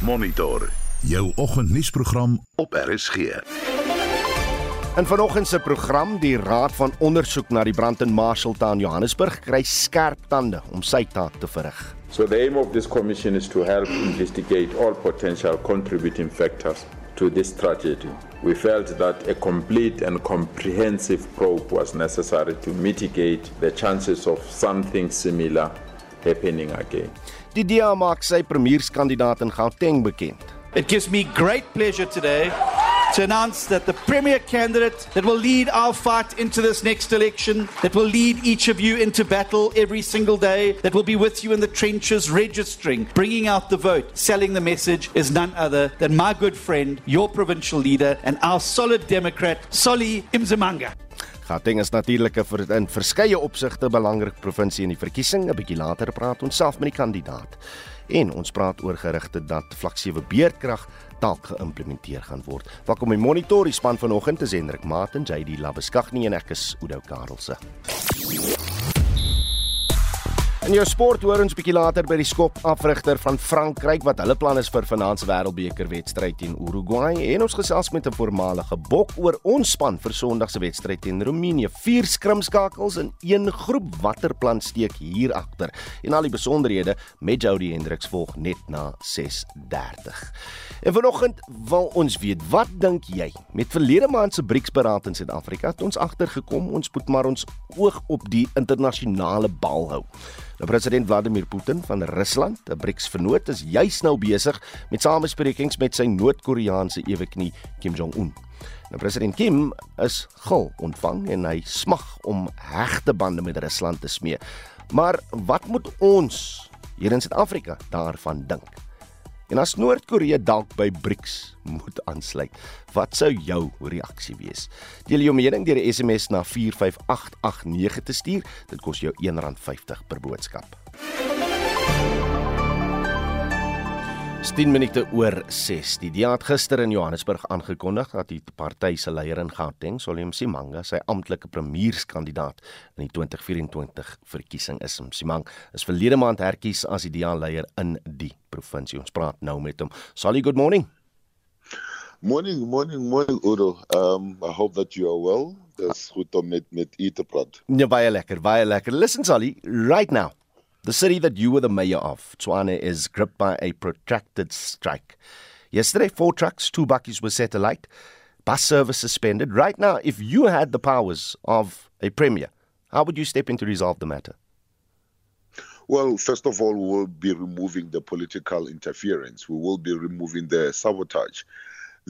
Monitor jou oggendnuusprogram op RSG. In vanoggend se program die Raad van Ondersoek na die brand in Marshalltown, Johannesburg, kry skerp tande om sy taak te verrig. So the aim of this commission is to help investigate all potential contributing factors to this tragedy. We felt that a complete and comprehensive probe was necessary to mitigate the chances of something similar happening again. Die DA maak sy premierskandidaat in Gauteng bekend. It gives me great pleasure today to announce that the premier candidate that will lead our fight into this next election, that will lead each of you into battle every single day, that will be with you in the trenches registering, bringing out the vote, selling the message, is none other than my good friend, your provincial leader, and our solid Democrat, Solly Imzimanga. Gauteng is natuurlik 'n vir, in verskeie opsigte belangrik provinsie in die verkiesing. 'n Bietjie later praat ons self met die kandidaat. En ons praat oor gerugte dat vlak 7 beerdkrag dalk geïmplementeer gaan word. By Monitor, die span vanoggend is Hendrik Martin, JD Labeskagni en ek is Udo Karelse. In jou sport hoor ons bietjie later by die skop afrigter van Frankryk wat hulle plan is vir vanaand se wêreldbeker wedstryd teen Uruguay en ons gesels met 'n voormalige bok oor ons span vir Sondag se wedstryd teen Roemenië. Vier skrimskakels in een groep. Watter plan steek hier agter? En al die besonderhede met Jody Hendriks volg net na 6:30. En vanoggend wil ons weet, wat dink jy? Met verlede maand se BRICS-beraad in Suid-Afrika het ons agtergekom ons moet maar ons oog op die internasionale bal hou. Nou president Vladimir Putin van Rusland, 'n BRICS-vernoot, is juis nou besig met samesprekings met sy Noord-Koreaanse eweknie Kim Jong-un. Nou president Kim is gul ontvang en hy smag om hegte bande met Rusland te smee. Maar wat moet ons hier in Suid-Afrika daarvan dink? En as Noord-Korea dalk by BRICS moet aansluit, wat sou jou reaksie wees? Deel jou mening deur 'n SMS na 45889 te stuur. Dit kos jou R1.50 per boodskap. 10 minute oor 6. Die DA het gister in Johannesburg aangekondig dat die party se leier in Gauteng, Solly Msimanga, sy amptelike premierskandidaat in die 2024 verkiesing is. Msimang is verlede maand herkies as die DA leier in die provinsie. Ons praat nou met hom. Solly, good morning. Morning, morning, morning Udo. Um I hope that you are well. Dis goed om met met u te praat. Ja, baie lekker, baie lekker. Listen Solly, right now The city that you were the mayor of, Tshwane, is gripped by a protracted strike. Yesterday, four trucks, two buckies were set alight, bus service suspended. Right now, if you had the powers of a premier, how would you step in to resolve the matter? Well, first of all, we will be removing the political interference. We will be removing the sabotage.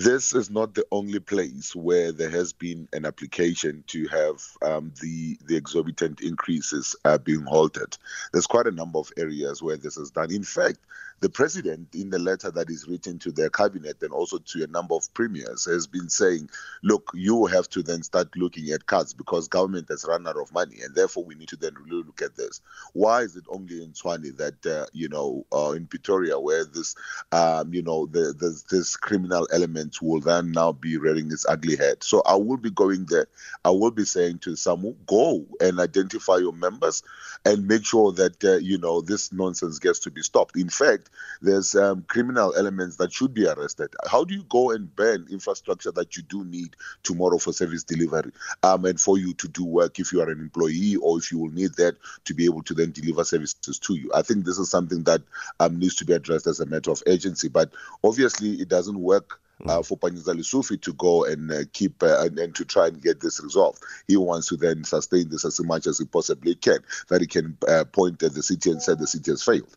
This is not the only place where there has been an application to have um, the the exorbitant increases uh, being halted. There's quite a number of areas where this is done. In fact, the president, in the letter that is written to their cabinet and also to a number of premiers, has been saying, "Look, you have to then start looking at cuts because government has run out of money, and therefore we need to then really look at this. Why is it only in Tshwane that uh, you know, uh, in Pretoria, where this, um, you know, the, the, this criminal element will then now be rearing its ugly head. So I will be going there. I will be saying to Samu, go and identify your members and make sure that, uh, you know, this nonsense gets to be stopped. In fact, there's um, criminal elements that should be arrested. How do you go and ban infrastructure that you do need tomorrow for service delivery um, and for you to do work if you are an employee or if you will need that to be able to then deliver services to you? I think this is something that um, needs to be addressed as a matter of urgency. But obviously, it doesn't work uh, for Panizali Sufi to go and uh, keep uh, and, and, to try and get this resolved. He wants to then sustain this as much as he possibly can, that he can uh, point at the city and say the city has failed.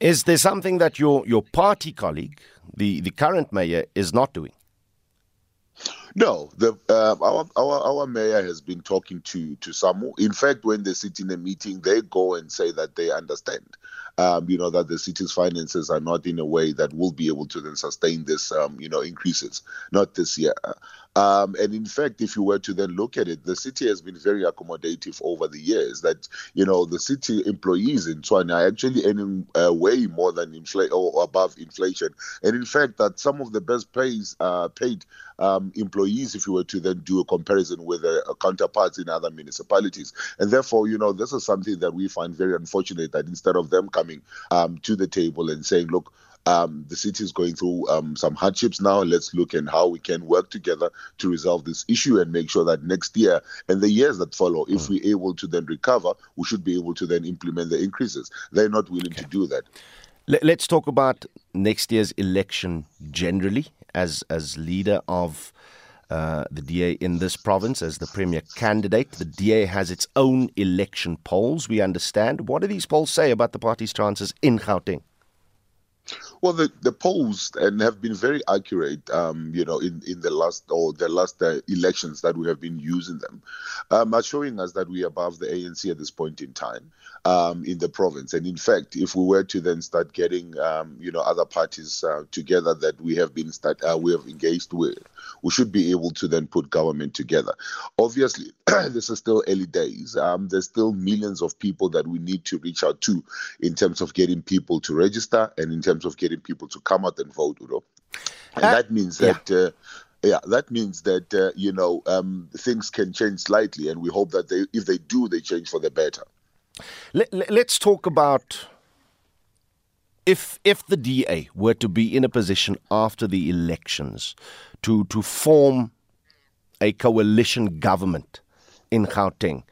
Is there something that your, your party colleague, the, the current mayor, is not doing? No, the uh, our, our our mayor has been talking to to Samu. In fact, when they sit in a meeting, they go and say that they understand um, you know, that the city's finances are not in a way that will be able to then sustain this, um, you know, increases, not this year. Um, and in fact, if you were to then look at it, the city has been very accommodative over the years. That you know, the city employees in Tshwane are actually earning uh, way more than inflation or above inflation. And in fact, that some of the best pays uh, paid um, employees, if you were to then do a comparison with uh, counterparts in other municipalities. And therefore, you know, this is something that we find very unfortunate that instead of them coming um, to the table and saying, look, Um, the city is going through um, some hardships now. Let's look at how we can work together to resolve this issue and make sure that next year and the years that follow, if mm. we're able to then recover, we should be able to then implement the increases. They're not willing okay. to do that. Let's talk about next year's election generally as as leader of uh, the DA in this province as the premier candidate. The DA has its own election polls, we understand. What do these polls say about the party's chances in Gauteng? Well, the, the polls and have been very accurate, um, you know, in, in the last or the last uh, elections that we have been using them, um, are showing us that we are above the ANC at this point in time um, in the province. And in fact, if we were to then start getting, um, you know, other parties uh, together that we have been start, uh, we have engaged with, we should be able to then put government together. Obviously, this is still early days. Um, there's still millions of people that we need to reach out to in terms of getting people to register and in terms of getting people to come out and vote. And uh, that means that. Yeah. Uh, yeah, that means that uh, you know um, things can change slightly, and we hope that they, if they do, they change for the better. Let, let's talk about if if the DA were to be in a position after the elections to to form a coalition government in Gauteng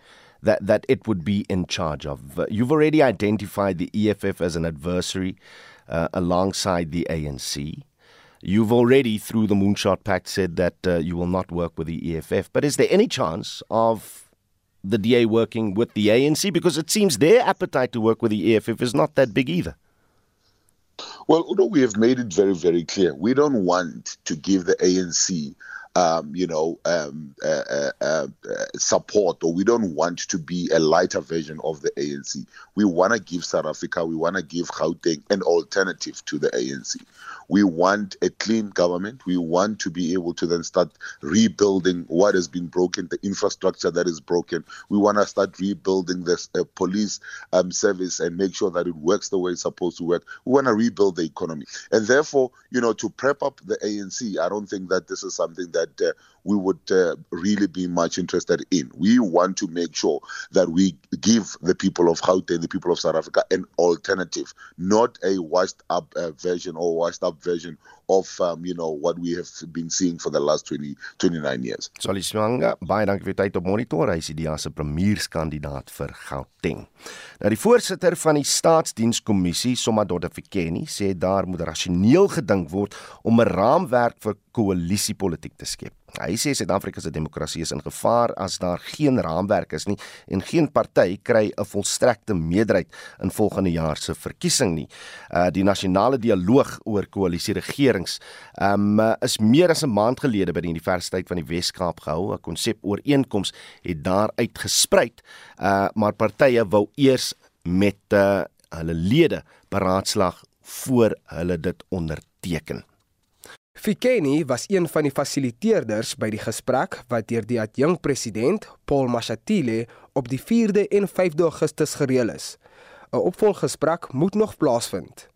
that that it would be in charge of. Uh, you've already identified the EFF as an adversary uh, alongside the ANC. You've already, through the Moonshot Pact, said that uh, you will not work with the EFF. But is there any chance of the DA working with the ANC? Because it seems their appetite to work with the EFF is not that big either. Well, although we have made it very, very clear, we don't want to give the ANC um, you know, um, uh, uh, uh, support, or we don't want to be a lighter version of the ANC. We want to give South Africa, we want to give Gauteng an alternative to the ANC. We want a clean government. We want to be able to then start rebuilding what has been broken, the infrastructure that is broken. We want to start rebuilding this uh, police um, service and make sure that it works the way it's supposed to work. We want to rebuild the economy. And therefore, you know, to prep up the ANC, I don't think that this is something that uh, we would uh, really be much interested in. We want to make sure that we give the people of Gauteng, the people of South Africa, an alternative, not a washed up uh, version or washed up version of um, you know what we have been seeing for the last 20 29 years. Sali Smanga, baie dankie vir tyd op monitor. Hy is die se premierskandidaat vir Gauteng. Nou die voorsitter van die staatsdienskommissie, Somadodde Fikeni, sê daar moet rasioneel gedink word om 'n raamwerk vir koalisiepolitiek te skep. Hy sê Suid-Afrika se demokrasie is in gevaar as daar geen raamwerk is nie en geen party kry 'n volstrekte meerderheid in volgende jaar se verkiesing nie. Uh die nasionale dialoog oor koalisieregerings um is meer as 'n maand gelede by die Universiteit van die Wes-Kaap gehou. 'n Konsep ooreenkoms het daar uitgesprei. Uh maar partye wou eers met uh, hulle lede beraadslag voor hulle dit onderteken. Fikeni was een van die fasiliteerders by die gesprek wat deur die adjunk president Paul Mashatile op die 4de en 5de Augustus gereël is. 'n Opvolggesprek moet nog plaasvind.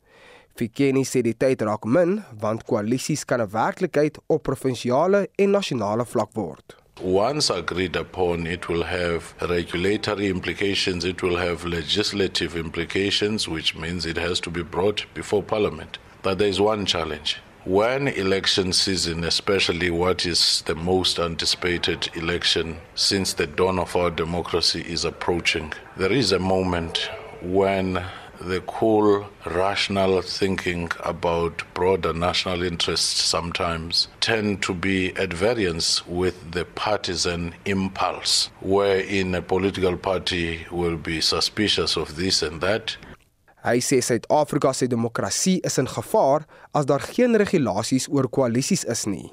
Fikeni sê die tyd raak min want koalisies kan 'n werklikheid op provinsiale en nasionale vlak word. Once agreed upon, it will have regulatory implications, it will have legislative implications, which means it has to be brought before Parliament. But there is one challenge when election season, especially what is the most anticipated election since the dawn of our democracy is approaching, there is a moment when the cool, rational thinking about broader national interests sometimes tend to be at variance with the partisan impulse, wherein a political party will be suspicious of this and that Hy sê Suid-Afrika se demokrasie is in gevaar as daar geen regulasies oor koalisies is nie.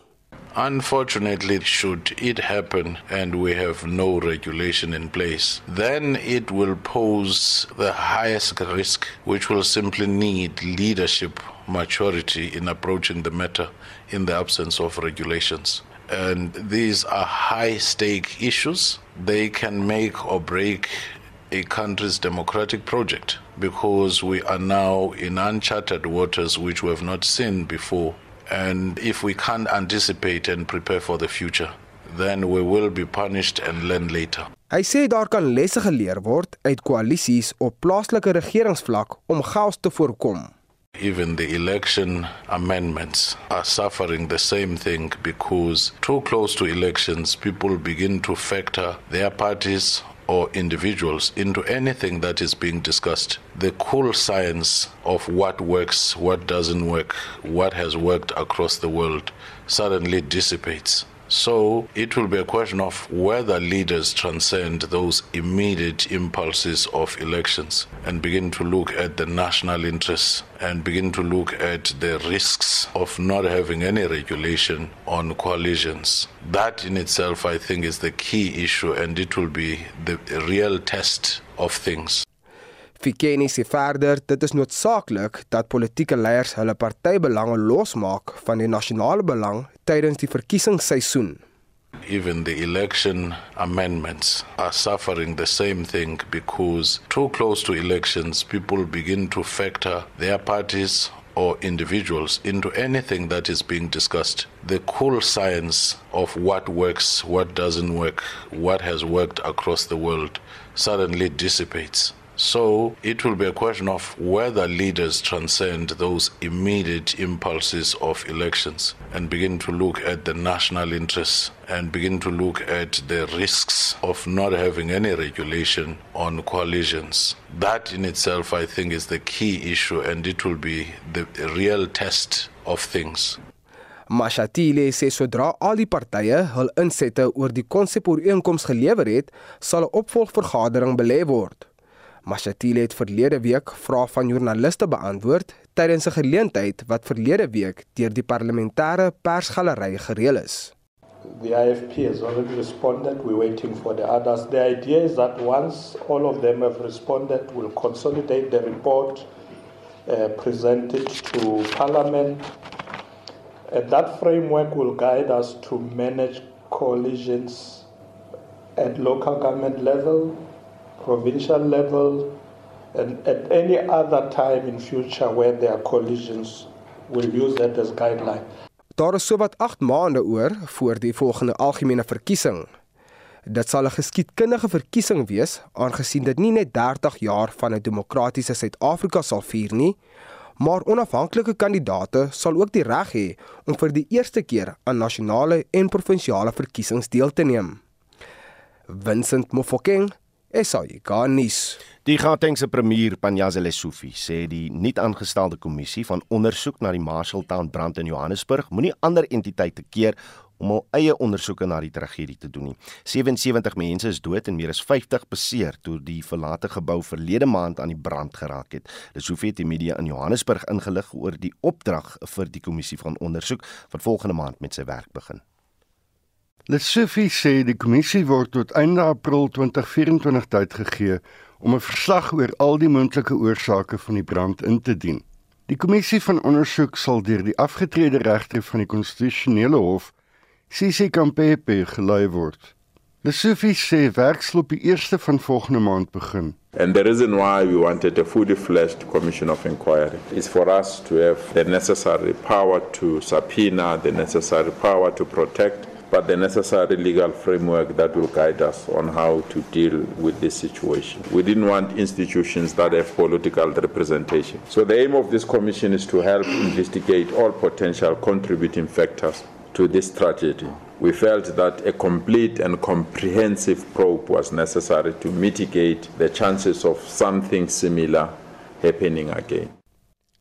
Unfortunately, should it happen and we have no regulation in place, then it will pose the highest risk, which will simply need leadership maturity in approaching the matter in the absence of regulations. And these are high stake issues. They can make or break a country's democratic project because we are now in uncharted waters which we have not seen before. And if we can't anticipate and prepare for the future, then we will be punished and learn later. Hy sê daar kan lesse geleer word uit koalisies op plaaslike regeringsvlak om chaos te voorkom. even the election amendments are suffering the same thing because too close to elections, people begin to factor their parties or individuals into anything that is being discussed. The cool science of what works, what doesn't work, what has worked across the world suddenly dissipates. So it will be a question of whether leaders transcend those immediate impulses of elections and begin to look at the national interests and begin to look at the risks of not having any regulation on coalitions. That in itself, I think, is the key issue and it will be the real test of things. Fikeni sê verder dit is noodsaaklik dat politieke leiers hulle partybelange losmaak van die nasionale belang tydens die verkiesingsseisoen. Even the election amendments are suffering the same thing because too close to elections, people begin to factor their parties or individuals into anything that is being discussed. The cool science of what works, what doesn't work, what has worked across the world suddenly dissipates. So it will be a question of whether leaders transcend those immediate impulses of elections and begin to look at the national interests and begin to look at the risks of not having any regulation on coalitions. That in itself, I think, is the key issue and it will be the real test of things. Mashatile sê sodra al die partye hul insette oor die konsepooreenkoms gelewer het, sal 'n opvolgvergadering belê word. Mashatile het verlede week vrae van joernaliste beantwoord tydens 'n geleentheid wat verlede week deur die parlementêre persgalery gereël is. The IFP has already responded. We're waiting for the others. The idea is that once all of them have responded, we'll consolidate the report, uh, present it to Parliament. And that framework will guide us to manage coalitions at local government level, provincial level, and at any other time in future where there are collisions, we'll use that as guideline. Daar is sowat 8 maande oor voor die volgende algemene verkiesing. Dit sal 'n geskiedkundige verkiesing wees aangesien dit nie net 30 jaar van 'n demokratiese Suid-Afrika sal vier nie, maar onafhanklike kandidaate sal ook die reg hê om vir die eerste keer aan nasionale en provinsiale verkiesings deel te neem. Vincent Mofokeng SAIGanis. Die Gautengse premier Panyaza Lesufi sê die nuut aangestelde kommissie van ondersoek na die Marshalltown brand in Johannesburg moenie ander entiteite keer om hul eie ondersoeke na die tragedie te doen nie. 77 mense is dood en meer as 50 beseer toe die verlate gebou verlede maand aan die brand geraak het. Lesufi het die media in Johannesburg ingelig oor die opdrag vir die kommissie van ondersoek wat volgende maand met sy werk begin. Lesofie sê die kommissie word tot einde April 2024 tyd gegee om 'n verslag oor al die moontlike oorsake van die brand in te dien. Die kommissie van ondersoek sal deur die afgetrede regter van die konstitusionele hof, CC Kampepe, gelei word. Lesofie sê werk sal op die 1ste van volgende maand begin. And the reason why we wanted a fully fledged commission of inquiry is for us to have the necessary power to subpoena, the necessary power to protect, but the necessary legal framework that will guide us on how to deal with this situation. We didn't want institutions that have political representation. So the aim of this commission is to help investigate all potential contributing factors to this tragedy. We felt that a complete and comprehensive probe was necessary to mitigate the chances of something similar happening again.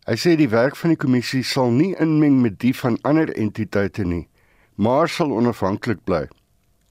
Hy sê die werk van die kommissie sal nie inmeng met die van ander entiteite nie maar sal onafhanklik bly.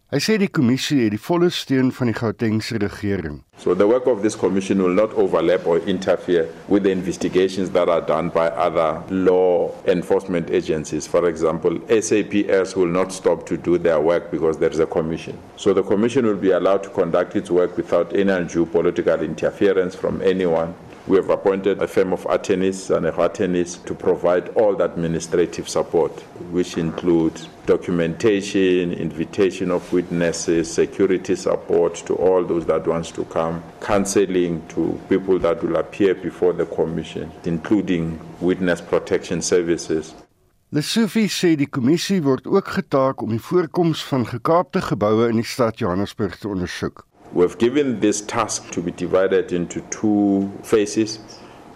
Hy sê die kommissie het die volle steun van die Gautengse regering. So the work of this commission will not overlap or interfere with the investigations that are done by other law enforcement agencies. For example, SAPS will not stop to do their work because there is a commission. So the commission will be allowed to conduct its work without any undue political interference from anyone. We have appointed a firm of attorneys and attorneys to provide all the administrative support, which includes documentation, invitation of witnesses, security support to all those that wants to come, counseling to people that will appear before the commission, including witness protection services. Lesofie sê die kommissie word ook getaak om die voorkoms van gekaapte geboue in die stad Johannesburg te ondersoek. We've given this task to be divided into two phases.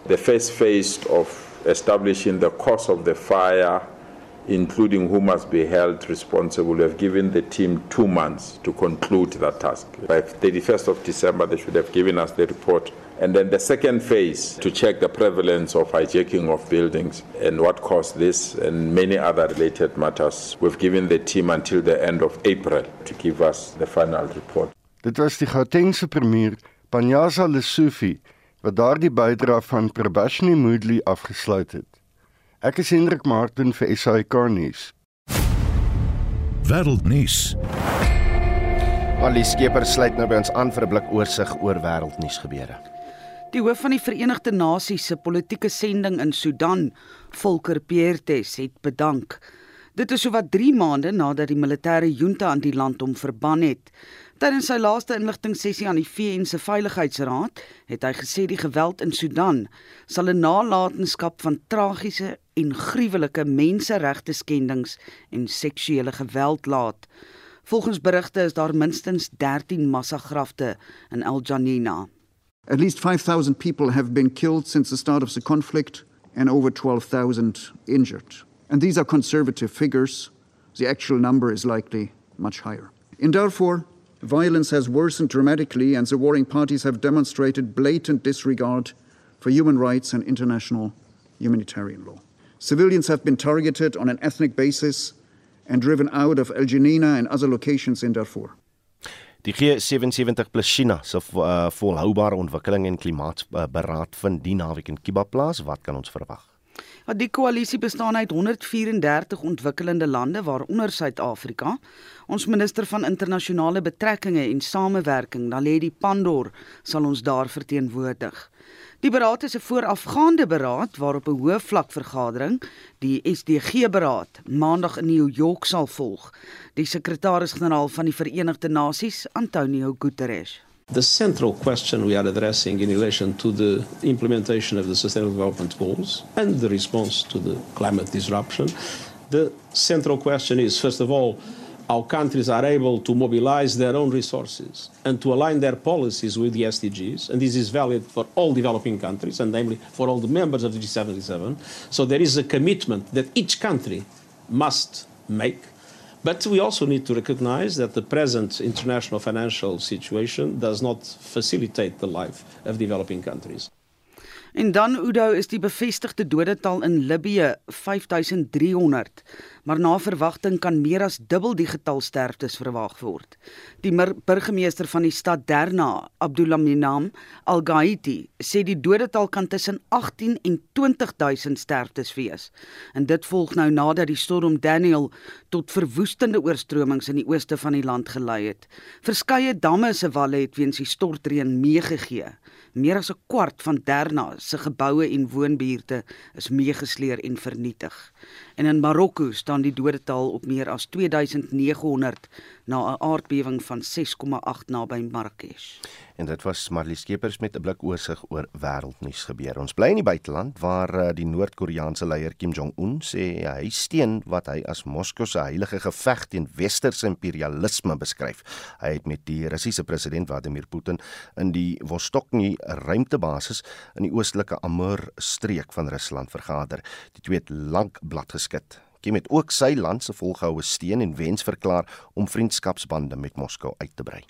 The first phase of establishing the cause of the fire, including who must be held responsible. We have given the team two months to conclude that task. By 31st of December, they should have given us the report. And then the second phase to check the prevalence of hijacking of buildings and what caused this and many other related matters. We've given the team until the end of April to give us the final report. Dit was die Gautengse premier Panyaza Lesufi wat daardie bydrae van Prabashini Moodley afgesluit het. Ek is Hendrik Martin vir SAK nuus. Wêreldnuus. Ali Skeper sluit nou by ons aan vir 'n blik oorsig oor wêreldnuus gebeure. Die hoof van die Verenigde Nasies se politieke sending in Sudan, Volker Perthes, het bedank. Dit is sowat 3 maande nadat die militêre junta aan die land hom verban het. Tydens sy laaste inligtingsessie aan die VN se Veiligheidsraad het hy gesê die geweld in Sudan sal 'n nalatenskap van tragiese en gruwelike menseregte skendings en seksuele geweld laat. Volgens berigte is daar minstens 13 massagrafte in El Janina. At least 5,000 people have been killed since the start of the conflict and over 12,000 injured. And these are conservative figures. The actual number is likely much higher. In Darfur, Violence has worsened dramatically, and the warring parties have demonstrated blatant disregard for human rights and international humanitarian law. Civilians have been targeted on an ethnic basis and driven out of El Janina and other locations in Darfur. Die G77 plus China se uh, volhoubare ontwikkeling en klimaatberaad vind die naweek in Kiba plaas. Wat kan ons verwag? Ja, die koalisie bestaan uit 134 ontwikkelende lande waaronder Suid-Afrika. Ons minister van internasionale betrekkinge en samewerking, Naledi Pandor, sal ons daar verteenwoordig. Die beraad is 'n voorafgaande beraad waarop 'n hoë vlak vergadering, die SDG-beraad, maandag in New York sal volg. Die sekretaris-generaal van die Verenigde Nasies, Antonio Guterres. The central question we are addressing in relation to the implementation of the Sustainable Development Goals and the response to the climate disruption, the central question is, first of all, how countries are able to mobilize their own resources and to align their policies with the SDGs. And this is valid for all developing countries, and namely for all the members of the G77. So there is a commitment that each country must make But we also need to recognize that the present international financial situation does not facilitate the life of developing countries. En dan Udo is die bevestigde dodetal in Libië 5300, maar na verwagting kan meer as dubbel die getal sterftes verwag word. Die burgemeester van die stad Derna, Abdullah Minam Al-Ghaiti, sê die dodetal kan tussen 18 en 20000 sterftes wees. En dit volg nou nadat die storm Daniel tot verwoestende oorstromings in die ooste van die land gelei het. Verskeie damme se walle het weens die stortreën meegegee. Meer as 'n kwart van Derna se geboue en woonbuurte is meegesleer en vernietig. En in Marokko staan die dodetal op meer as 2900 na 'n aardbewing van 6,8 naby Marrakesh. En dit was Marlies Skeepers met 'n blik oorsig oor wêreldnuus gebeure. Ons bly in die buiteland waar uh, die Noord-Koreaanse leier Kim Jong-un sê hy steun wat hy as Moskou se heilige geveg teen westerse imperialisme beskryf. Hy het met die Russiese president Vladimir Putin in die Vostokny ruimtebasis in die oostelike Amur streek van Rusland vergader. Die twee het lank blad geskit. Kim het ook sy land se volgehoue steun en wens verklaar om vriendskapsbande met Moskou uit te brei.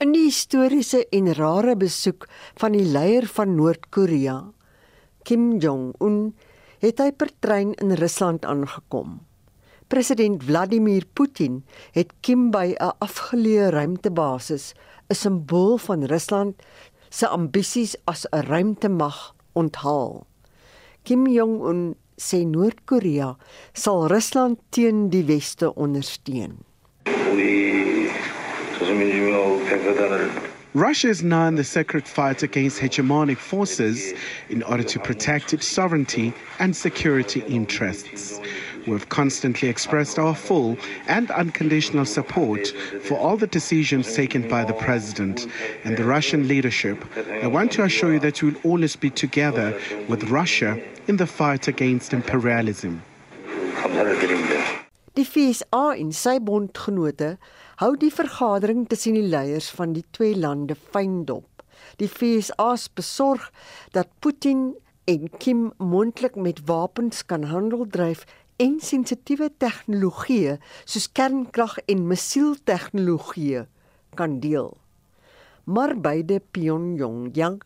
In die historiese en rare besoek van die leier van Noord-Korea, Kim Jong-un, het hy per trein in Rusland aangekom. President Vladimir Putin het Kim by 'n afgeleë ruimtebasis, 'n simbool van Rusland se ambisies as 'n ruimtemag, onthaal. Kim Jong-un sê Noord-Korea sal Rusland teen die weste ondersteun. Russia is now in the sacred fight against hegemonic forces in order to protect its sovereignty and security interests. We've constantly expressed our full and unconditional support for all the decisions taken by the President and the Russian leadership. I want to assure you that we will always be together with Russia in the fight against imperialism. Die FSA en sy bondgenote hou die vergadering tussen die leiers van die twee lande fyn dop. Die FSA is besorg dat Putin en Kim moontlik met wapens kan handel dryf en sensitiewe tegnologieë soos kernkrag en missieltegnologieë kan deel. Maar beide Pyongyang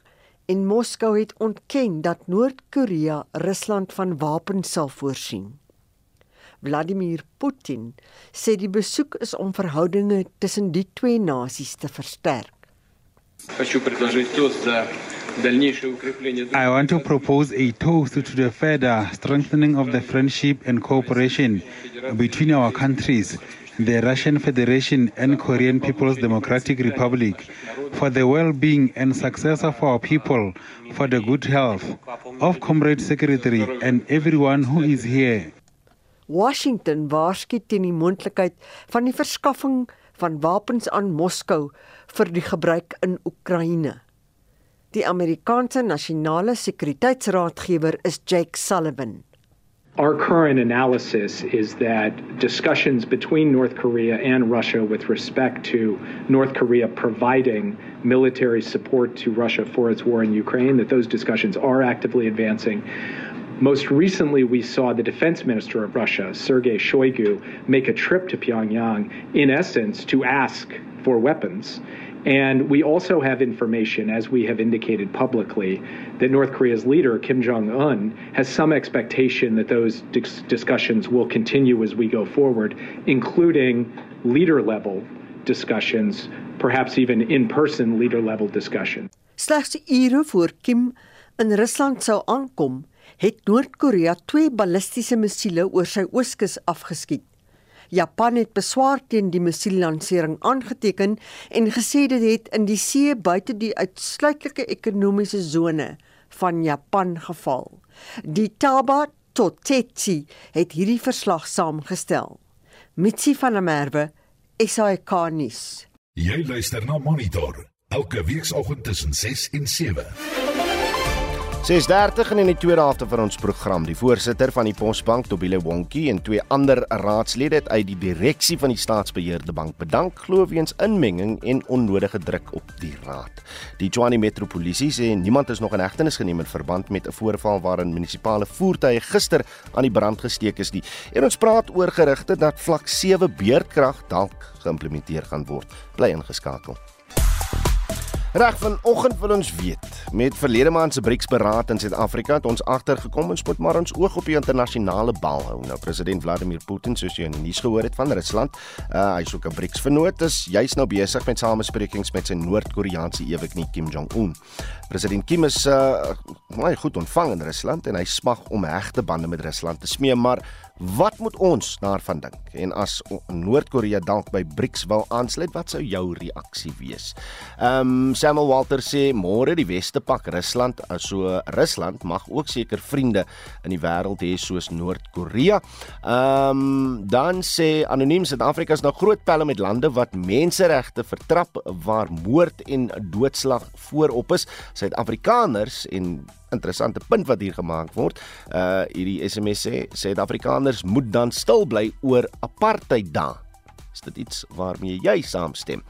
en Moskou het ontken dat Noord-Korea Rusland van wapens sal voorsien. Vladimir Putin sê die besoek is om verhoudinge tussen die twee nasies te versterk. I want to propose a toast to the further strengthening of the friendship and cooperation between our countries, the Russian Federation and Korean People's Democratic Republic, for the well being and success of our people, for the good health of Comrade Secretary and everyone who is here. Washington waarsku teen die moontlikheid van die verskaffing van wapens aan Moskou vir die gebruik in Oekraïne. Die Amerikaanse nasionale sekuriteitsraadgewer is Jake Sullivan. Our current analysis is that discussions between North Korea and Russia with respect to North Korea providing military support to Russia for its war in Ukraine, that those discussions are actively advancing. Most recently, we saw the defense minister of Russia, Sergei Shoigu, make a trip to Pyongyang, in essence, to ask for weapons. And we also have information, as we have indicated publicly, that North Korea's leader, Kim Jong un, has some expectation that those dis- discussions will continue as we go forward, including leader level discussions, perhaps even in person leader level discussions. Slegs ure voor Kim in Rusland sou aankom, het Noord-Korea twee ballistiese missiele oor sy ooskus afgeskiet. Japan het beswaar teen die missielansering aangeteken en gesê dit het in die see buite die uitsluitlike ekonomiese sone van Japan geval. Die Taba Totetsi het hierdie verslag saamgestel. Mitsi van der Merwe, SAK nuus. Jy luister na Monitor elke weekoggend tussen 6 en 7. 6:30 en in die tweede helfte van ons program, die voorsitter van die Posbank, Tobile Wonkie en twee ander raadslede het uit die direksie van die staatsbeheerde bank bedank glo weens inmenging en onnodige druk op die raad. Die Tshwane Metropolisie sê niemand is nog in hegtenis geneem in verband met 'n voorval waarin munisipale voertuie gister aan die brand gesteek is nie. En ons praat oor gerugte dat vlak 7 beerdkrag dalk geïmplementeer gaan word. Bly ingeskakel. Reg vanoggend wil ons weet met verlede maand se BRICS beraad in Suid-Afrika het ons agtergekom ons moet maar ons oog op die internasionale bal hou. Nou president Vladimir Putin soos jy in die nuus gehoor het van Rusland, uh, hy soek 'n BRICS vernoot is juis nou besig met samesprekings met sy Noord-Koreaanse eweknie Kim Jong-un. President Kim is uh, baie goed ontvang in Rusland en hy smag om hegte bande met Rusland te smee, maar Wat moet ons daarvan dink? En as Noord-Korea dalk by BRICS wil aansluit, wat sou jou reaksie wees? Ehm um, Samuel Walter sê môre die weste pak Rusland, so Rusland mag ook seker vriende in die wêreld hê soos Noord-Korea. Ehm um, dan sê anoniem Suid-Afrika is nou groot pelle met lande wat menseregte vertrap waar moord en doodslag voorop is. Suid-Afrikaners en interessante punt wat hier gemaak word. Uh hierdie SMS sê Suid-Afrikaners moet dan stil bly oor apartheid daar. Is dit iets waarmee jy saamstem?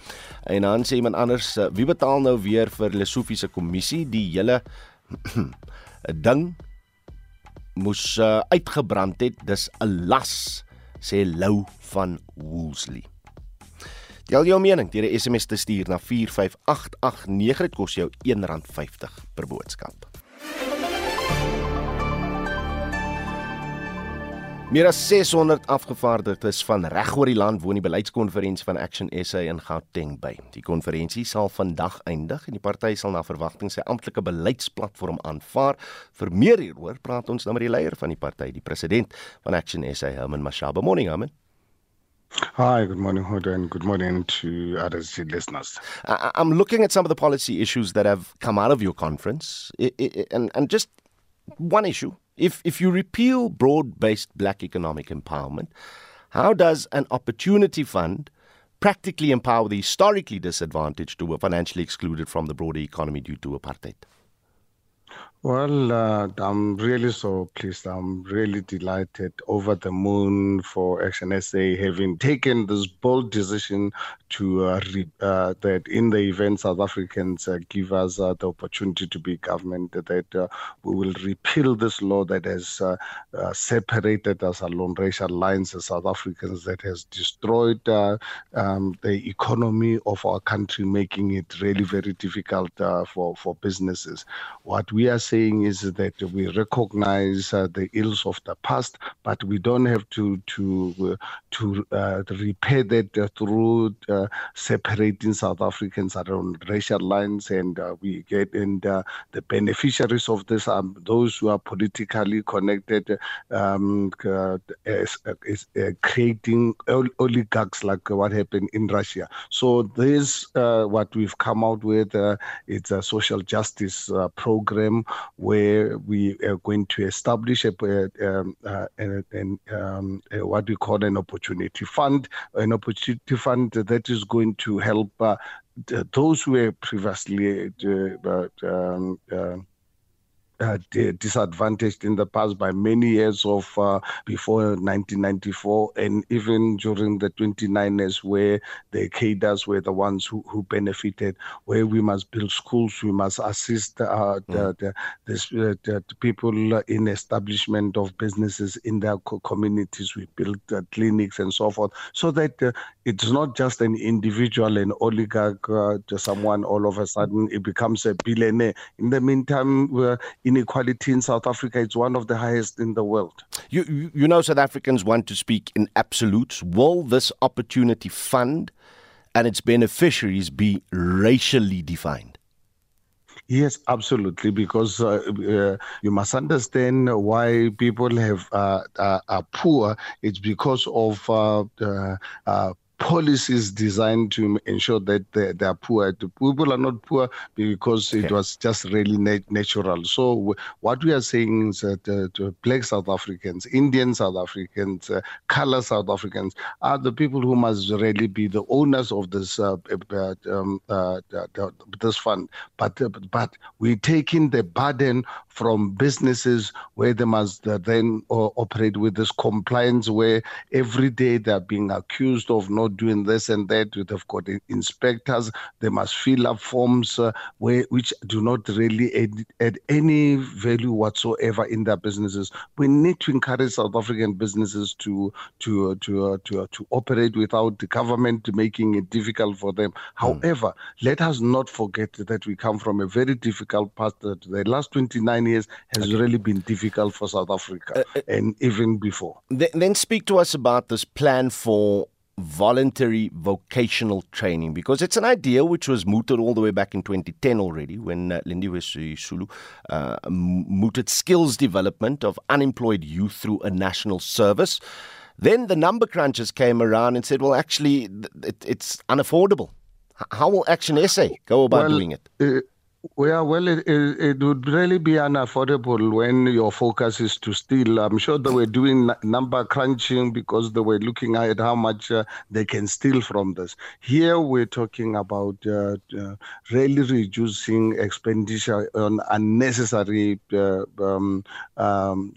En dan sê iemand anders, uh, wie betaal nou weer vir Lesofie se kommissie die hele ding moes uh, uitgebrand het. Dis 'n las, sê Lou van Woolsley. Jy jou mening deur 'n SMS te stuur na 45889 dit kos jou R1.50 per boodskap. Meer as 600 afgevaardigdes van regoor die land woon die beleidskonferensie van Action SA in Gauteng by. Die konferensie sal vandag eindig en die party sal na verwagting sy amptelike beleidsplatform aanvaar. Vir meer hieroor praat ons nou met die leier van die party, die president van Action SA, Herman Mashaba. Morning, Herman. Hi, good morning, Hoda, and good morning to other listeners. I'm looking at some of the policy issues that have come out of your conference, and, and just one issue if if you repeal broad-based black economic empowerment, how does an opportunity fund practically empower the historically disadvantaged who were financially excluded from the broader economy due to apartheid? Well, uh, I'm really so pleased. I'm really delighted over the moon for Action SA having taken this bold decision to uh, re- uh, that in the event South Africans uh, give us uh, the opportunity to be government, that uh, we will repeal this law that has separated us along racial lines as South Africans, that has destroyed um, the economy of our country, making it really very difficult for, for businesses. What we are saying is that we recognize uh, the ills of the past, but we don't have to to uh, to uh, repair that uh, through uh, separating South Africans around racial lines, and uh, we get and the beneficiaries of this are those who are politically connected, um, is, is creating oligarchs like what happened in Russia. So this what we've come out with. it's a social justice program where we are going to establish a, um, um, a, what we call an opportunity fund, an opportunity fund that is going to help uh, those who were previously uh, um, uh uh, disadvantaged in the past by many years of uh, before 1994 and even during the 29 years where the cadres were the ones who, who benefited where we must build schools we must assist uh, mm. the, the, the, the, people in establishment of businesses in their communities we build uh, clinics and so forth so that uh, it's not just an individual an oligarch uh, someone all of a sudden it becomes a billionaire in the meantime inequality in South Africa is one of the highest in the world. You, you know, South Africans want to speak in absolutes. Will this opportunity fund and its beneficiaries be racially defined? Yes, absolutely. Because uh, uh, you must understand why people have uh, are poor. It's because of uh, uh, policies designed to ensure that they, they are poor. The people are not poor because okay. it was just really natural. So w- what we are saying is that uh, black South Africans, Indian South Africans, uh, color South Africans are the people who must really be the owners of this uh, uh um, uh, this fund. But uh, but we're taking the burden from businesses where they must then operate with this compliance where every day they're being accused of not doing this and that. They've got inspectors. They must fill up forms uh, where, which do not really add, add, any value whatsoever in their businesses. We need to encourage South African businesses to to to uh, to, uh, to operate without the government making it difficult for them. Mm. However, let us not forget that we come from a very difficult past. The last 29 years has okay. really been difficult for South Africa, uh, uh, and even before. Then, then speak to us about this plan for voluntary vocational training because it's an idea which was mooted all the way back in 2010 already when uh, Lindiwe Sisulu uh, mooted skills development of unemployed youth through a national service. Then the number crunchers came around and said, well, actually, it, it's unaffordable. How will Action SA go about well, doing it? Uh, yeah, well, it, it, it, would really be unaffordable when your focus is to steal. I'm sure they were doing number crunching because they were looking at how much uh, they can steal from this. Here, we're talking about uh, uh, really reducing expenditure on unnecessary uh, um, um,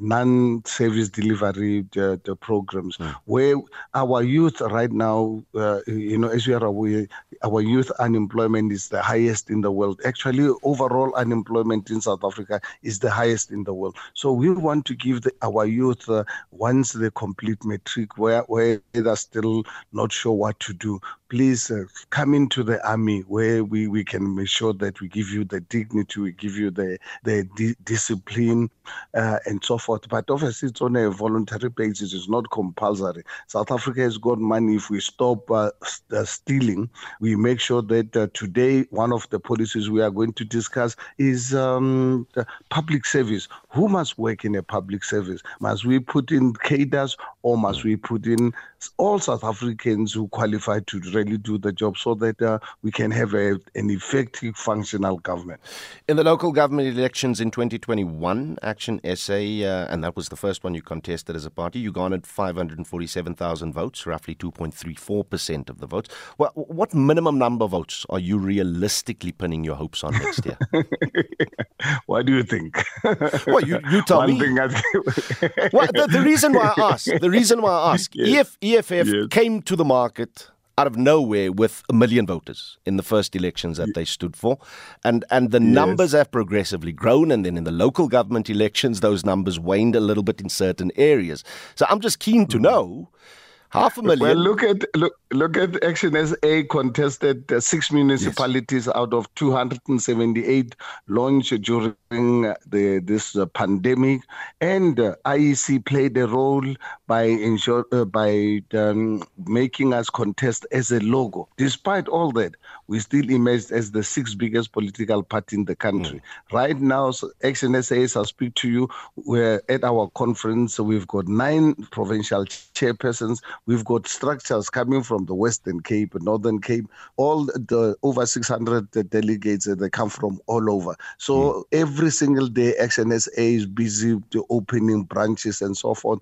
non-service delivery the, the programs, mm. where our youth right now, uh, you know, as we are aware, our youth unemployment is the highest highest in the world. Actually, overall unemployment in South Africa is the highest in the world. So we want to give the, our youth, uh, once they complete matric, where, where they're still not sure what to do, please uh, come into the army where we, we can make sure that we give you the dignity, we give you the, the di- discipline uh, and so forth. But obviously, it's on a voluntary basis, it's not compulsory. South Africa has got money. If we stop uh, st- uh, stealing, we make sure that uh, today, one of the policies we are going to discuss is um, public service. Who must work in a public service? Must we put in cadres or must we put in all South Africans who qualify to really do the job so that uh, we can have a, an effective functional government. In the local government elections in 2021, Action SA, uh, and that was the first one you contested as a party, you garnered 547,000 votes, roughly 2.34% of the votes. Well, what minimum number of votes are you realistically pinning your hopes on next year? what do you think? well, you, you tell One me. thing I well, the, the reason why I ask, the reason why I ask, Yes. EF, EFF Yes. came to the market out of nowhere with a million voters in the first elections that they stood for, and and the Yes. numbers have progressively grown, and then in the local government elections, those numbers waned a little bit in certain areas. So I'm just keen to hmm. know. Half a million. Well, look at look look at Action SA contested uh, six municipalities out of 278 launched during uh, the this uh, pandemic, and uh, IEC played a role by ensure uh, by um, making us contest as a logo. Despite all that, we still emerged as the sixth biggest political party in the country. Mm. Right now, so Action SA, as I speak to you, we're at our conference. We've got nine provincial chairpersons. We've got structures coming from the Western Cape, Northern Cape, all the over 600 delegates. They come from all over. So mm. every single day, Action SA is busy to opening branches and so forth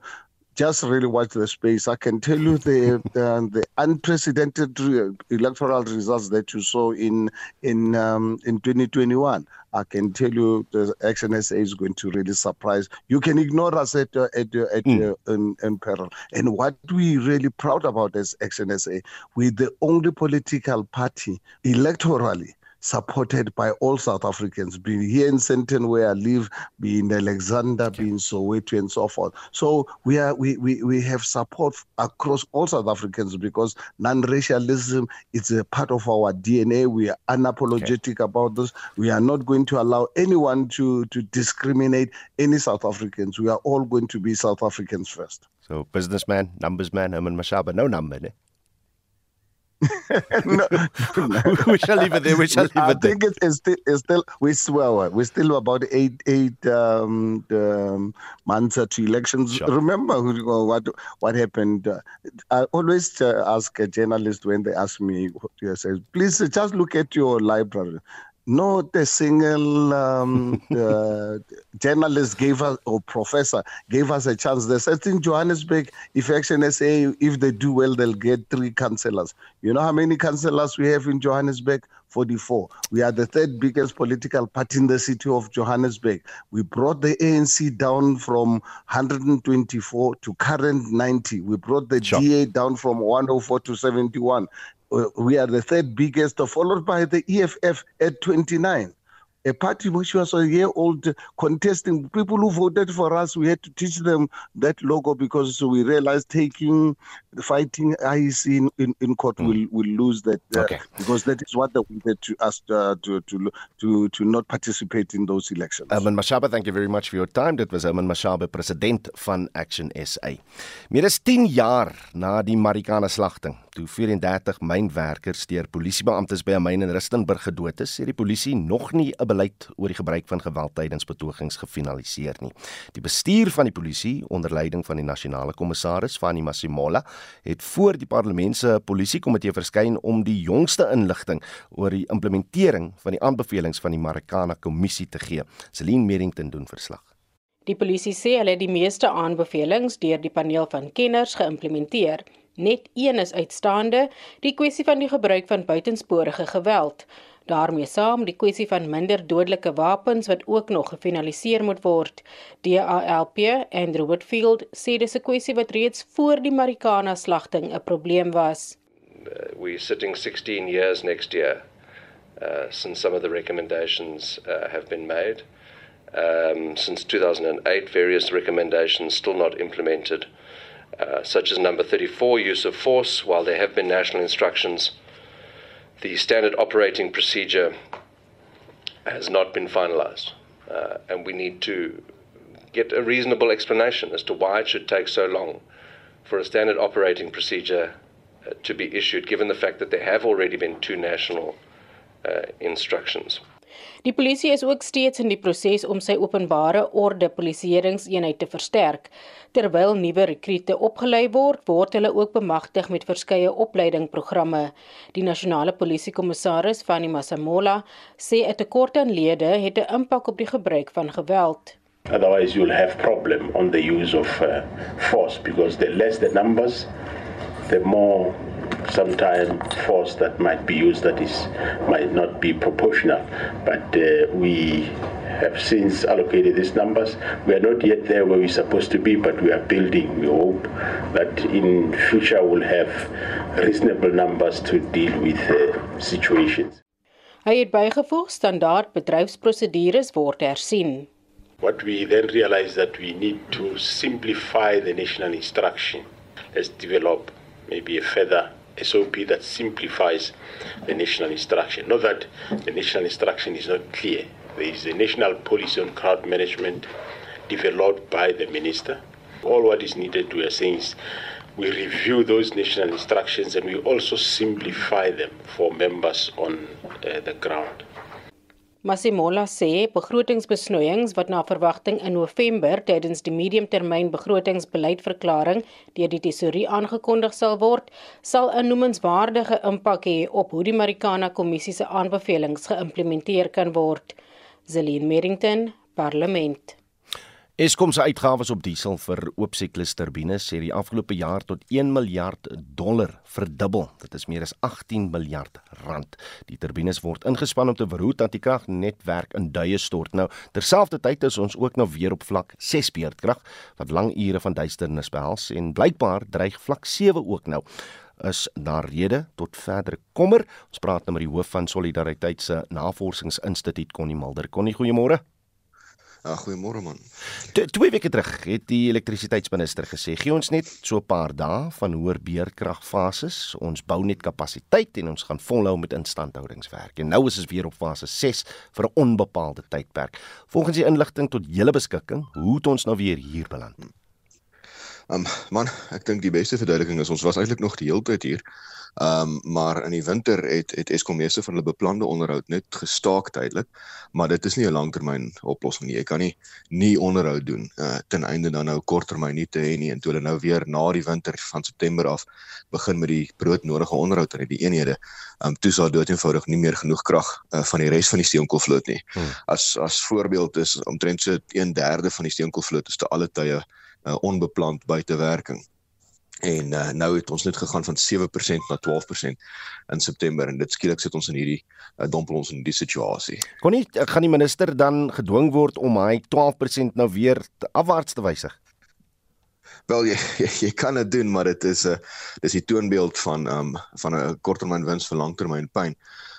just really watch the space. I can tell you the the, the unprecedented re- electoral results that you saw in in um, in 2021. I can tell you the XNSA is going to really surprise. You can ignore us at uh, at uh, at uh, in, in peril. And what we really proud about as XNSA, we're the only political party electorally supported by all South Africans, being here in Sandton where I live, be in Alexander, be in Soweto and so forth. So we are we, we, we have support across all South Africans because non-racialism is a part of our DNA. We are unapologetic about this. We are not going to allow anyone to, to discriminate any South Africans. We are all going to be South Africans first. So businessman, numbers man, Herman Mashaba, no number. Ne? no, we shall leave it there. We shall leave I it there. I think it's, it's still, it's still we well, we're still about eight eight um, um, months to elections. Remember who- what what happened? Uh, I always uh, ask a journalist when they ask me, they say, please uh, just look at your library. Not a single um, uh, journalist gave us or professor gave us a chance. They said in Johannesburg, if Action SA, if they do well, they'll get three councillors. You know how many councillors we have in Johannesburg? 44. We are the third biggest political party in the city of Johannesburg. We brought the ANC down from 124 to current 90. We brought the DA down from 104 to 71. We are the third biggest, followed by the EFF at 29 a party which was a year old contesting people who voted for us we had to teach them that logo because we realized taking fighting IEC in, in, in court will will lose that uh, Okay. because that is what they wanted to us uh, to to to to not participate in those elections Herman Mashaba, thank you very much for your time. Dit was Herman Mashaba, president van Action SA. Meer as 10 jaar na die Marikana slagting, toe 34 mynwerkers deur polisiebeamptes by 'n myn in Rustenburg gedood is, sê die polisie nog nie 'n beleid oor die gebruik van geweld tydens betogings gefinaliseer nie. Die bestuur van die polisie onder leiding van die nasionale kommissaris Fani Masimola het voor die parlement se polisiekomitee verskyn om die jongste inligting oor die implementering van die aanbevelings van die Marikana kommissie te gee. Celine Merrington doen verslag. Die polisie sê hulle het die meeste aanbevelings deur die paneel van kenners geïmplementeer. Net een is uitstaande, die kwessie van die gebruik van buitensporige geweld. Daarmee saam die kwessie van minder dodelike wapens wat ook nog gefinaliseer moet word. DALP Andrew Whitfield sê dis 'n kwessie wat reeds voor die Marikana slagting 'n probleem was. we're sitting 16 years next year uh, since some of the recommendations uh, have been made. Um, since 2008, various recommendations still not implemented, uh, such as number 34, use of force. While there have been national instructions, the standard operating procedure has not been finalized. Uh, and we need to get a reasonable explanation as to why it should take so long for a standard operating procedure uh, to be issued, given the fact that there have already been two national uh, instructions. Die polisie is ook steeds in die proses om sy openbare orde polisieeringseenheid te versterk. Terwyl nuwe rekrute opgelei word, word hulle ook bemagtig met verskeie opleidingprogramme. Die nasionale polisiekommissaris, Fanny Masamola, sê 'n tekort aan lede het 'n impak op die gebruik van geweld. Otherwise, you'll have problem on the use of uh, force because the less the numbers, the more sometimes force that might be used that is might not be proportional. But uh, we have since allocated these numbers. We are not yet there where we're supposed to be, but we are building. We hope that in future we'll have reasonable numbers to deal with uh, situations. Hy het bygevoeg standaard bedryfsprosedures word hersien. What we then realize that we need to simplify the national instruction. Let's develop maybe a further SOP that simplifies the national instruction. Not that the national instruction is not clear. There is a national policy on crowd management developed by the minister. All what is needed, we are saying, is we review those national instructions and we also simplify them for members on uh, the ground. Masimola sê begrotingsbesnoeiings wat na verwagting in November tydens die mediumtermyn begrotingsbeleidverklaring deur die tesourier aangekondig sal word, sal 'n noemenswaardige impak hê op hoe die Marikana Kommissie se aanbevelings geïmplementeer kan word. Zelin Merrington, Parlement. Eskom se uitgawes op diesel vir oopsiklus turbines sê die afgelope jaar tot 1 miljard dollar verdubbel. Dit is meer as 18 miljard rand. Die turbines word ingespan om te verhoed dat die kragnetwerk in duie stort. Nou, terselfdertyd is ons ook nou weer op vlak 6 beurtkrag wat lang ure van duisternis behels en blykbaar dreig vlak 7 ook nou is daar rede tot verdere kommer. Ons praat nou met die hoof van Solidariteit se Navorsingsinstituut Connie Mulder. Connie, goeiemôre. Ja, goeiemôre man. T twee weke terug het die elektrisiteitsminister gesê, gee ons net so 'n paar dae van hoër beerkragfases. Ons bou net kapasiteit en ons gaan volhou met instandhoudingswerk. En nou is ons weer op fase 6 vir 'n onbepaalde tydperk. Volgens die inligting tot julle beskikking, hoe het ons nou weer hier beland? Um man, ek dink die beste verduideliking is ons was eintlik nog die hele tyd hier. Ehm um, maar in die winter het het Eskom meeste van hulle beplande onderhoud net gestaak tydelik, maar dit is nie 'n langtermyn oplossing nie. Jy kan nie nie onderhoud doen uh, ten einde dan nou korttermyn nie te hê nie en toe hulle nou weer na die winter van September af begin met die broodnodige onderhoud aan die eenhede. Ehm um, toe sal dood eenvoudig nie meer genoeg krag uh, van die res van die steenkoolvloot nie. Hmm. As as voorbeeld is omtrent so 1/3 van die steenkoolvloot is te alle tye uh, onbeplant buite werking en uh, nou het ons net gegaan van 7% na 12% in September en dit skielik sit ons in hierdie uh, dompel ons in die situasie. Kon nie uh, gaan die minister dan gedwing word om hy 12% nou weer te afwaarts te wysig? Wel jy, jy jy kan dit doen maar dit is 'n uh, dis die toonbeeld van um van 'n korttermyn wins vir langtermyn pyn.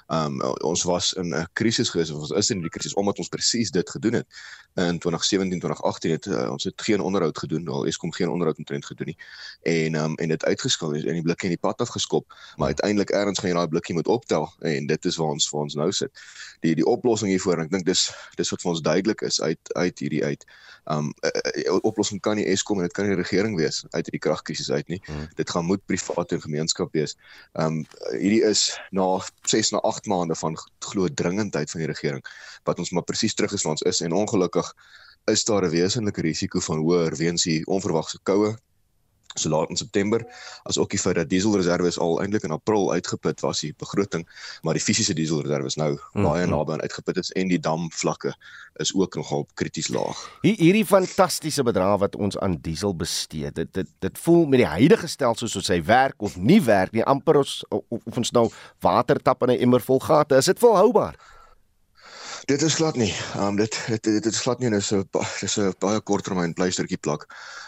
Um ons was in 'n krisis gewees of ons is in die krisis omdat ons presies dit gedoen het. In 2017 2018 het uh, ons het geen onderhoud gedoen, al Eskom geen onderhoud omtrent gedoen nie. En um en dit uitgeskil en die blikkie in die pad afgeskop, maar uiteindelik eers gaan jy daai blikkie moet optel en dit is waar ons vir ons nou sit. Die die oplossing hiervoor ek dink dis dis wat vir ons duidelik is uit uit hierdie uit. Um uh, uh, uh, oplossing kan nie Eskom en dit kan nie die regering wees uit hierdie kragkrisis uit nie. Hmm. Dit gaan moet privaat en gemeenskap wees. Um hierdie is na 6 na 8 maande van glo dringendheid van die regering wat ons maar presies teruggeslaan is en ongelukkig is daar 'n wesenlike risiko van hoër weens die onverwagse koue so laat in September as ook die feit dat dieselreserwes al eintlik in April uitgeput was die begroting maar die fisiese dieselreserwes nou mm, baie mm. naby aan uitgeput is en die damvlakke is ook nogal krities laag. Hier hierdie fantastiese bedrag wat ons aan diesel bestee. Dit dit dit voel met die huidige stelsel soos hy werk of nie werk nie amper ons of, of ons nou water tap in 'n emmer vol gate. Is dit volhoubaar? Dit is glad nie. Ehm um, dit dit dit is glad nie nou so dis 'n baie korttermyn pleistertjie plak.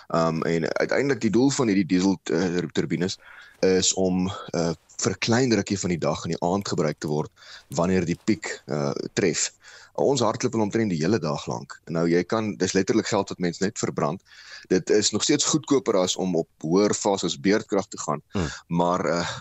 Ehm um, en uiteindelik die doel van hierdie diesel uh, turbines is om uh, vir 'n klein rukkie van die dag in die aand gebruik te word wanneer die piek uh, tref. Ons hardloop hulle omtrent die hele dag lank. Nou jy kan dis letterlik geld wat mens net verbrand. Dit is nog steeds goedkoper as om op hoër fases beurtkrag te gaan. Hmm. Maar uh,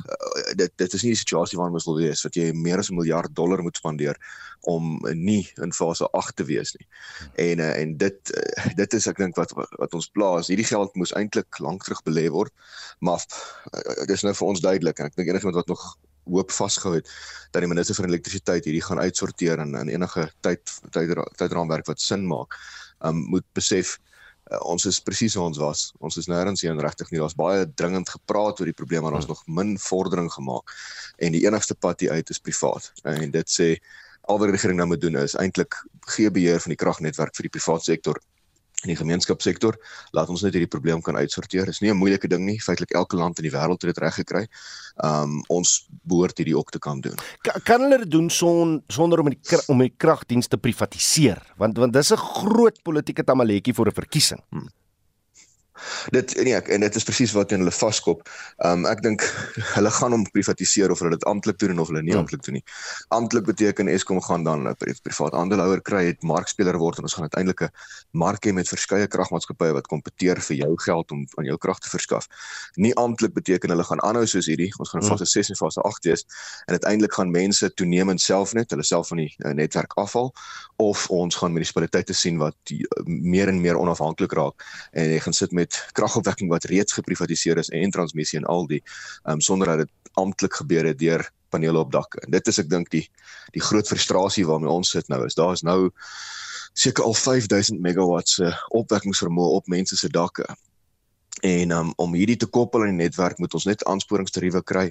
dit dit is nie die situasie waarin ons wil wees wat jy meer as 'n miljard dollar moet spandeer om nie in fase 8 te wees nie. En uh, en dit uh, dit is ek dink wat wat ons plaas. Hierdie geld moes eintlik lank terug belê word. Maar uh, dis nou vir ons duidelik en ek dink enigiemand wat nog hoop vasgehou het dat die minister van elektrisiteit hierdie gaan uitsorteer en in enige tyd tydraamwerk wat sin maak, um moet besef uh, ons is presies waar ons was. Ons is nêrens hier in regtig nie. Daar's baie dringend gepraat oor die probleem maar ons hmm. nog min vordering gemaak. En die enigste pad hier uit is privaat. En dit sê al wat die regering nou moet doen is eintlik gee beheer van die kragnetwerk vir die private sektor in die gemeenskapssektor laat ons net hierdie probleem kan uitsorteer. Dis nie 'n moeilike ding nie. Feitelik elke land in die wêreld het dit reg gekry. Um ons behoort hierdie ook te kan doen. Kan, kan hulle dit doen son, sonder om die om die kragdienste privatiseer? Want want dis 'n groot politieke tamaletjie vir 'n verkiesing. Hmm. Dit nee ek, en dit is presies wat hulle vaskop. Um ek dink hulle gaan hom privatiseer of hulle dit amptelik doen of hulle nie ja. amptelik doen nie. Amptelik beteken Eskom gaan dan 'n privaat aandeelhouer kry, het markspeler word en ons gaan uiteindelik 'n mark hê met verskeie kragmaatskappye wat kompeteer vir jou geld om aan jou krag te verskaf. Nie amptelik beteken hulle gaan aanhou soos hierdie. Ons gaan in fase 6 en fase 8 wees en uiteindelik gaan mense toenemend self net hulle self van die uh, netwerk afval of ons gaan munisipaliteite sien wat die, uh, meer en meer onafhanklik raak en jy gaan sit met met kragopwekking wat reeds geprivatiseer is en transmissie en al die um, sonder dat dit amptelik gebeur het deur panele op dakke. En dit is ek dink die die groot frustrasie waarmee ons sit nou is. Daar is nou seker al 5000 megawatts se opwekkingsvermoë op mense se dakke. En um, om hierdie te koppel aan die netwerk moet ons net aansporingstariewe kry.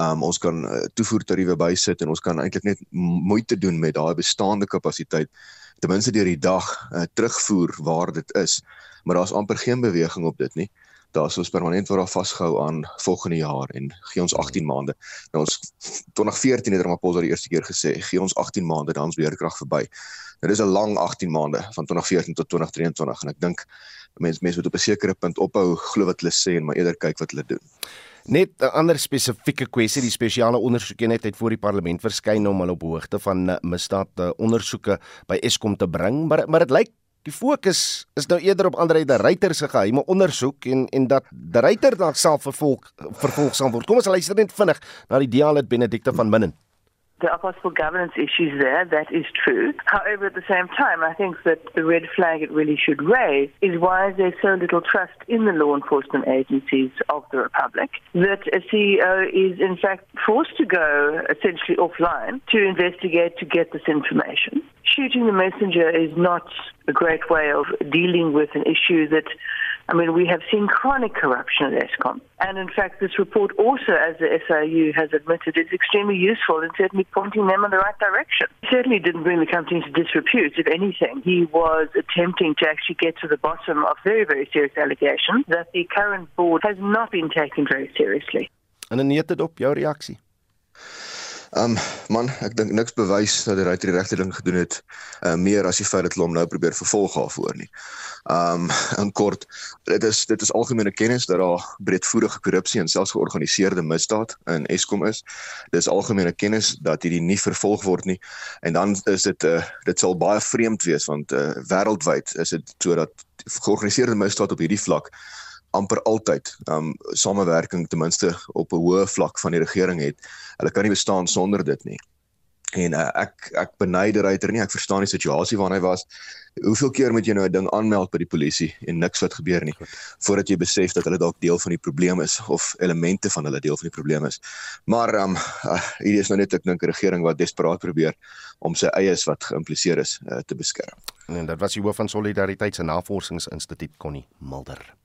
Um, ons kan uh, toevoertariewe bysit en ons kan eintlik net moeite doen met daai bestaande kapasiteit ten minste deur die dag uh, terugvoer waar dit is maar daar's amper geen beweging op dit nie. Daar's ons permanent word daar vasgehou aan volgende jaar en gee ons 18 maande. Nou ons 2014 het Ramaphosa die eerste keer gesê, gee ons 18 maande dan ons weerkrag verby. Dit is 'n lang 18 maande van 2014 tot 2023 en ek dink mense mense moet op 'n sekere punt ophou glo wat hulle sê en maar eerder kyk wat hulle doen. Net 'n ander spesifieke kwessie, die spesiale ondersoekeenheid het voor die parlement verskyn om hulle op hoogte van misdaad eh, ondersoeke by Eskom te bring, maar maar dit lyk Die fokus is nou eerder op Andre de Ruyter se geheime ondersoek en en dat de Ruyter dalk self vervolg vervolg sal word. Kom ons luister net vinnig na die dialoog Benedicte van Minnen. There are possible governance issues there, that is true. However, at the same time, I think that the red flag it really should raise is why is there so little trust in the law enforcement agencies of the Republic that a CEO is in fact forced to go essentially offline to investigate to get this information. Shooting the messenger is not a great way of dealing with an issue that I mean, we have seen chronic corruption at ESCOM. And in fact, this report also, as the SIU has admitted, is extremely useful in certainly pointing them in the right direction. He certainly didn't bring the company into disrepute. If anything, he was attempting to actually get to the bottom of very, very serious allegations that the current board has not been taken very seriously. En dan net op jou reaksie. Um man, ek dink niks bewys dat regter die regte ding gedoen het uh, meer as die feit dat hulle hom nou probeer vervolg daarvoor nie. Um in kort, dit is dit is algemene kennis dat daar breedvoerige korrupsie en selfs georganiseerde misdaad in Eskom is. Dis algemene kennis dat hierdie nie vervolg word nie. En dan is dit uh, dit sal baie vreemd wees want uh, wêreldwyd is dit sodat georganiseerde misdaad op hierdie vlak amper altyd um samewerking ten minste op 'n hoë vlak van die regering het. Hulle kan nie bestaan sonder dit nie. En uh, ek ek benyder ryter nie. Ek verstaan die situasie waarin hy was. Hoeveel keer moet jy nou 'n ding aanmeld by die polisie en niks wat gebeur nie voordat jy besef dat hulle dalk deel van die probleem is of elemente van hulle deel van die probleem is. Maar um uh, hier is nou net ek dink 'n regering wat desperaat probeer om sy eies wat geïmpliseer is uh, te beskerm. En dit was die hoof van Solidariteit se Navorsingsinstituut Connie Mulder.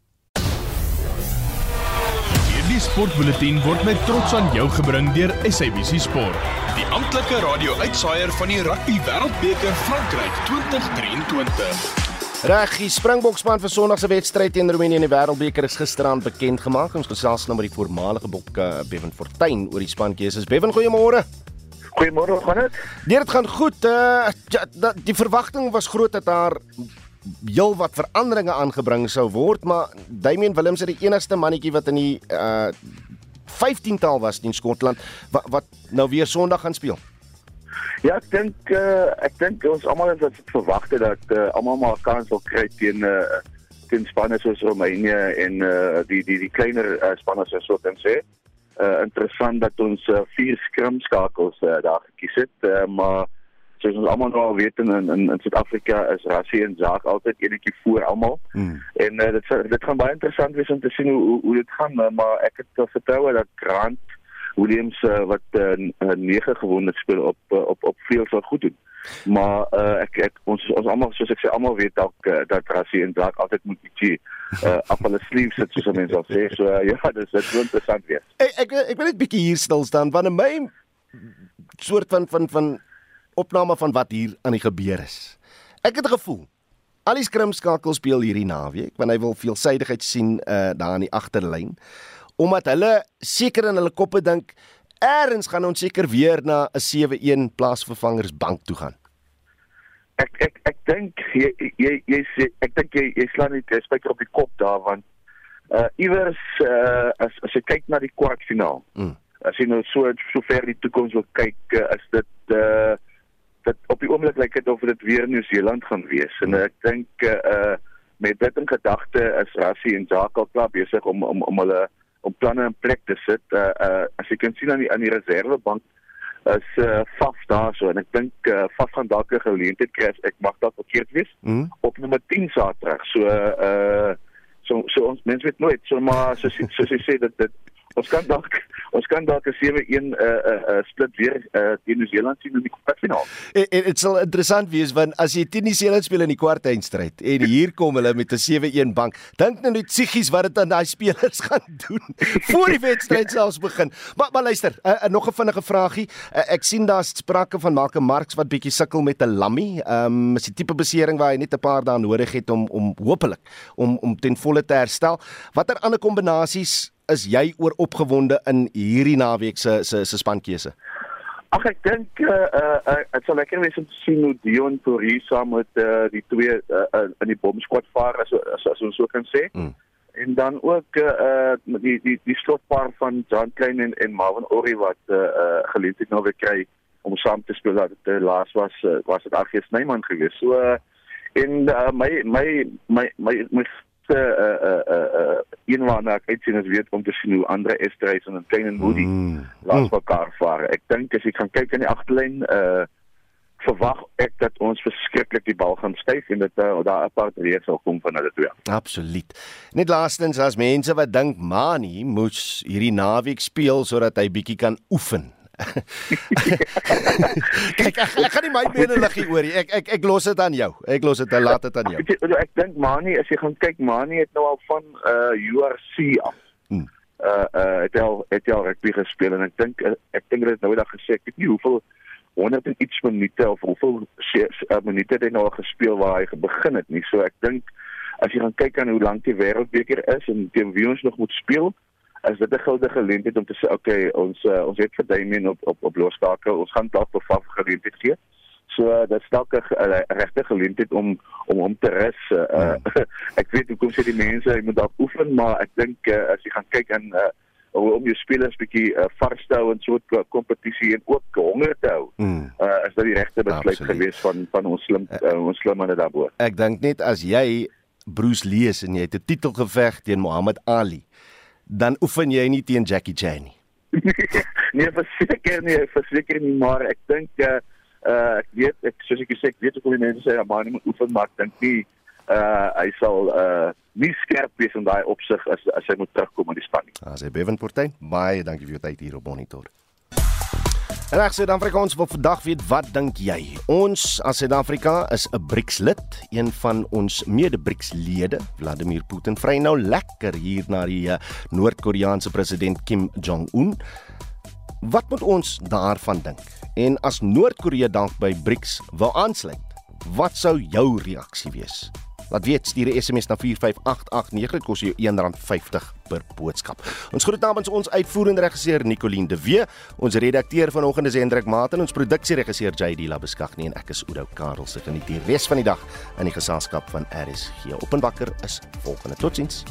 Die sportbulletin word met trots aan jou gebring deur SABC Sport. Die amptelike radio-uitsaaier van die Rugby Wêreldbeker Frankryk 2023. Reg, die Springbokspan vir Sondag se wedstryd teen Roemenië in die Wêreldbeker is gisteraan bekend gemaak. Ons gesels nou met die voormalige bokke Bevan Fortuin oor die spankeuses. Bevan, goeiemôre. Goeiemôre, gaan dit? Nee, dit gaan goed. Uh, ja, die verwagting was groot dat daar heel wat veranderinge aangebring sou word, maar Damian Willems is die enigste mannetjie wat in die uh 15-tal was in Skotland wat, wat nou weer Sondag gaan speel. Ja, ek dink uh ek dink ons almal het verwag dat uh, almal maar kans sal kry teen uh teen spanne soos Roemenië en uh die die die kleiner uh, spanne soos wat ons sê. Uh interessant dat ons uh, vier skrim skakels uh, daar gekies het, uh, maar soos ons almal nou al weet in in in Suid-Afrika is Rassie en Zaak altyd enetjie voor almal. Hmm. En uh, dit dit gaan baie interessant wees om te sien hoe hoe, hoe dit gaan, maar ek het vertroue dat Grant Williams uh, wat 'n uh, nege gewoonlik speel op uh, op op veel sal goed doen. Maar uh, ek ek ons ons almal soos ek sê almal weet dalk uh, dat Rassie en dalk altyd moet ietjie uh, op hulle sleeve sit soos mense sal sê. So uh, ja, dis dit is interessant weer. Ek ek ek wil net 'n bietjie hier stil staan want in my soort van van van opname van wat hier aan die gebeur is. Ek het 'n gevoel Al die skrimskakel speel hierdie naweek want hy wil veelsidigheid sien uh daar aan die agterlyn omdat hulle seker in hulle koppe dink eers gaan ons seker weer na 'n 7-1 plaasvervangersbank toe gaan. Ek ek ek dink jy jy jy sê ek dink jy jy slaan net spyker op die kop daar want uh iewers uh as as jy kyk na die kwartfinaal. Mm. As jy nou so so ver die toekoms wil kyk, uh, is dit uh dit op die oomblik lyk dit of dit weer Nieu-Seeland gaan wees en ek dink uh met dit in gedagte is Rassie en Jacques klaar besig om om om hulle om planne in plek te sit. Uh, uh as jy kan sien aan die aan die reservebank is uh Faf daar so en ek dink uh Faf gaan dalk 'n geleentheid kry. Ek mag dalk verkeerd wees. Mm. Op nommer 10 Saterdag. So uh so so ons mense weet nooit so maar so so so sê dat dit ons kan dalk ons kan dalk 'n 7-1 uh, uh, split weer uh, teen Nieu-Seeland sien in die kwartfinaal. En dit sal interessant wees want as jy teen Nieu-Seeland speel in die kwartfinale en hier kom hulle met 'n 7-1 bank, dink nou net psigies wat dit aan daai spelers gaan doen voor die wedstryd selfs begin. Maar maar luister, uh, uh, nog 'n vinnige vragie. Uh, ek sien daar's sprake van Malcolm Marx wat bietjie sukkel met 'n lammie. Ehm um, is die tipe besering waar hy net 'n paar dae nodig het om om hopelik om om ten volle te herstel. Watter ander kombinasies is jy oor opgewonde in hierdie naweek se se se spankeuse? Ag ek dink uh uh dit sal lekker wees om te sien hoe Dion Fourie saam met uh die twee uh, in die bomskwad vaar as as, as ons so kan sê. Mm. En dan ook uh die die die slotpaar van John Klein en en Marvin Ori wat uh, uh geleentheid nou weer kry om saam te speel dat uh, laas was uh, was dit Argie Snyman geweest. So uh, en uh, my my my my my uh uh uh een waarna ek uitsien is weet om te sien hoe ander Esterhuis en Klein en Moody mm. langs mm. mekaar vaar. Ek dink as jy gaan kyk in die agterlyn uh verwag ek dat ons verskriklik die bal gaan styf en dit uh, daar 'n paar reeks sal kom van hulle twee. Absoluut. Net laastens as mense wat dink Mani moes hierdie naweek speel sodat hy bietjie kan oefen Kyk, ek, ek gaan nie my mening lig hier oor nie. Ek ek ek los dit aan jou. Ek los dit, laat dit aan jou. Ek, ek dink Mani, as jy gaan kyk, Mani het nou al van uh URC af. Hmm. Uh uh het al het al rugby gespeel en ek dink ek dink dit nou daag gesê ek weet nie hoeveel 100 en iets minute of hoeveel uh, minute het hy nou al gespeel waar hy begin het nie. So ek dink as jy gaan kyk aan hoe lank die wêreldbeker is en teen wie ons nog moet speel, is dit 'n goue geleentheid om te sê okay ons uh, ons het vir Damien op op op loskakel ons gaan dalk vir Faf geleentheid gee. So uh, dit stalk 'n uh, regte geleentheid om om om te rus. Uh, uh, ek weet hoe kom sê die mense jy moet dalk oefen maar ek dink uh, as jy gaan kyk aan uh, om jou spelers bietjie uh, vars te hou in so 'n kompetisie en ook honger te hou. Mm. Uh, is dit die regte besluit gewees van van ons slim uh, ons slim manne daarbo. Ek dink net as jy Bruce Lee is en jy het 'n titelgeveg teen Muhammad Ali dan oefen jy nie teen Jackie Chan nie. nee, verseker nie, verseker nie, maar ek dink uh uh ek weet ek soos ek sê ek weet hoe die mense sê maar nie moet oefen maar ek dink nie uh hy sal uh nie skerp wees in daai opsig as as hy moet terugkom in die span nie. As hy Bevan Portyn, baie dankie vir jou tyd hier op monitor. Reg Suid-Afrikaans wil vandag weet wat dink jy? Ons as Suid-Afrika is 'n BRICS lid, een van ons mede-BRICS lede, Vladimir Putin, vry nou lekker hier na die uh, Noord-Koreaanse president Kim Jong-un. Wat moet ons daarvan dink? En as Noord-Korea dank by BRICS wil aansluit, wat sou jou reaksie wees? Laat weet stuur 'n SMS na 45889 dit kos jou R1.50 per boodskap. Ons groet namens ons uitvoerende regisseur Nicoline de Wee, ons redakteur vanoggend is Hendrik Maat en ons produksieregisseur JD Labeskagh en ek is Oudo Karel se geniet die res van die dag in die geselskap van RSG. Openbakker is volgende. Totsiens.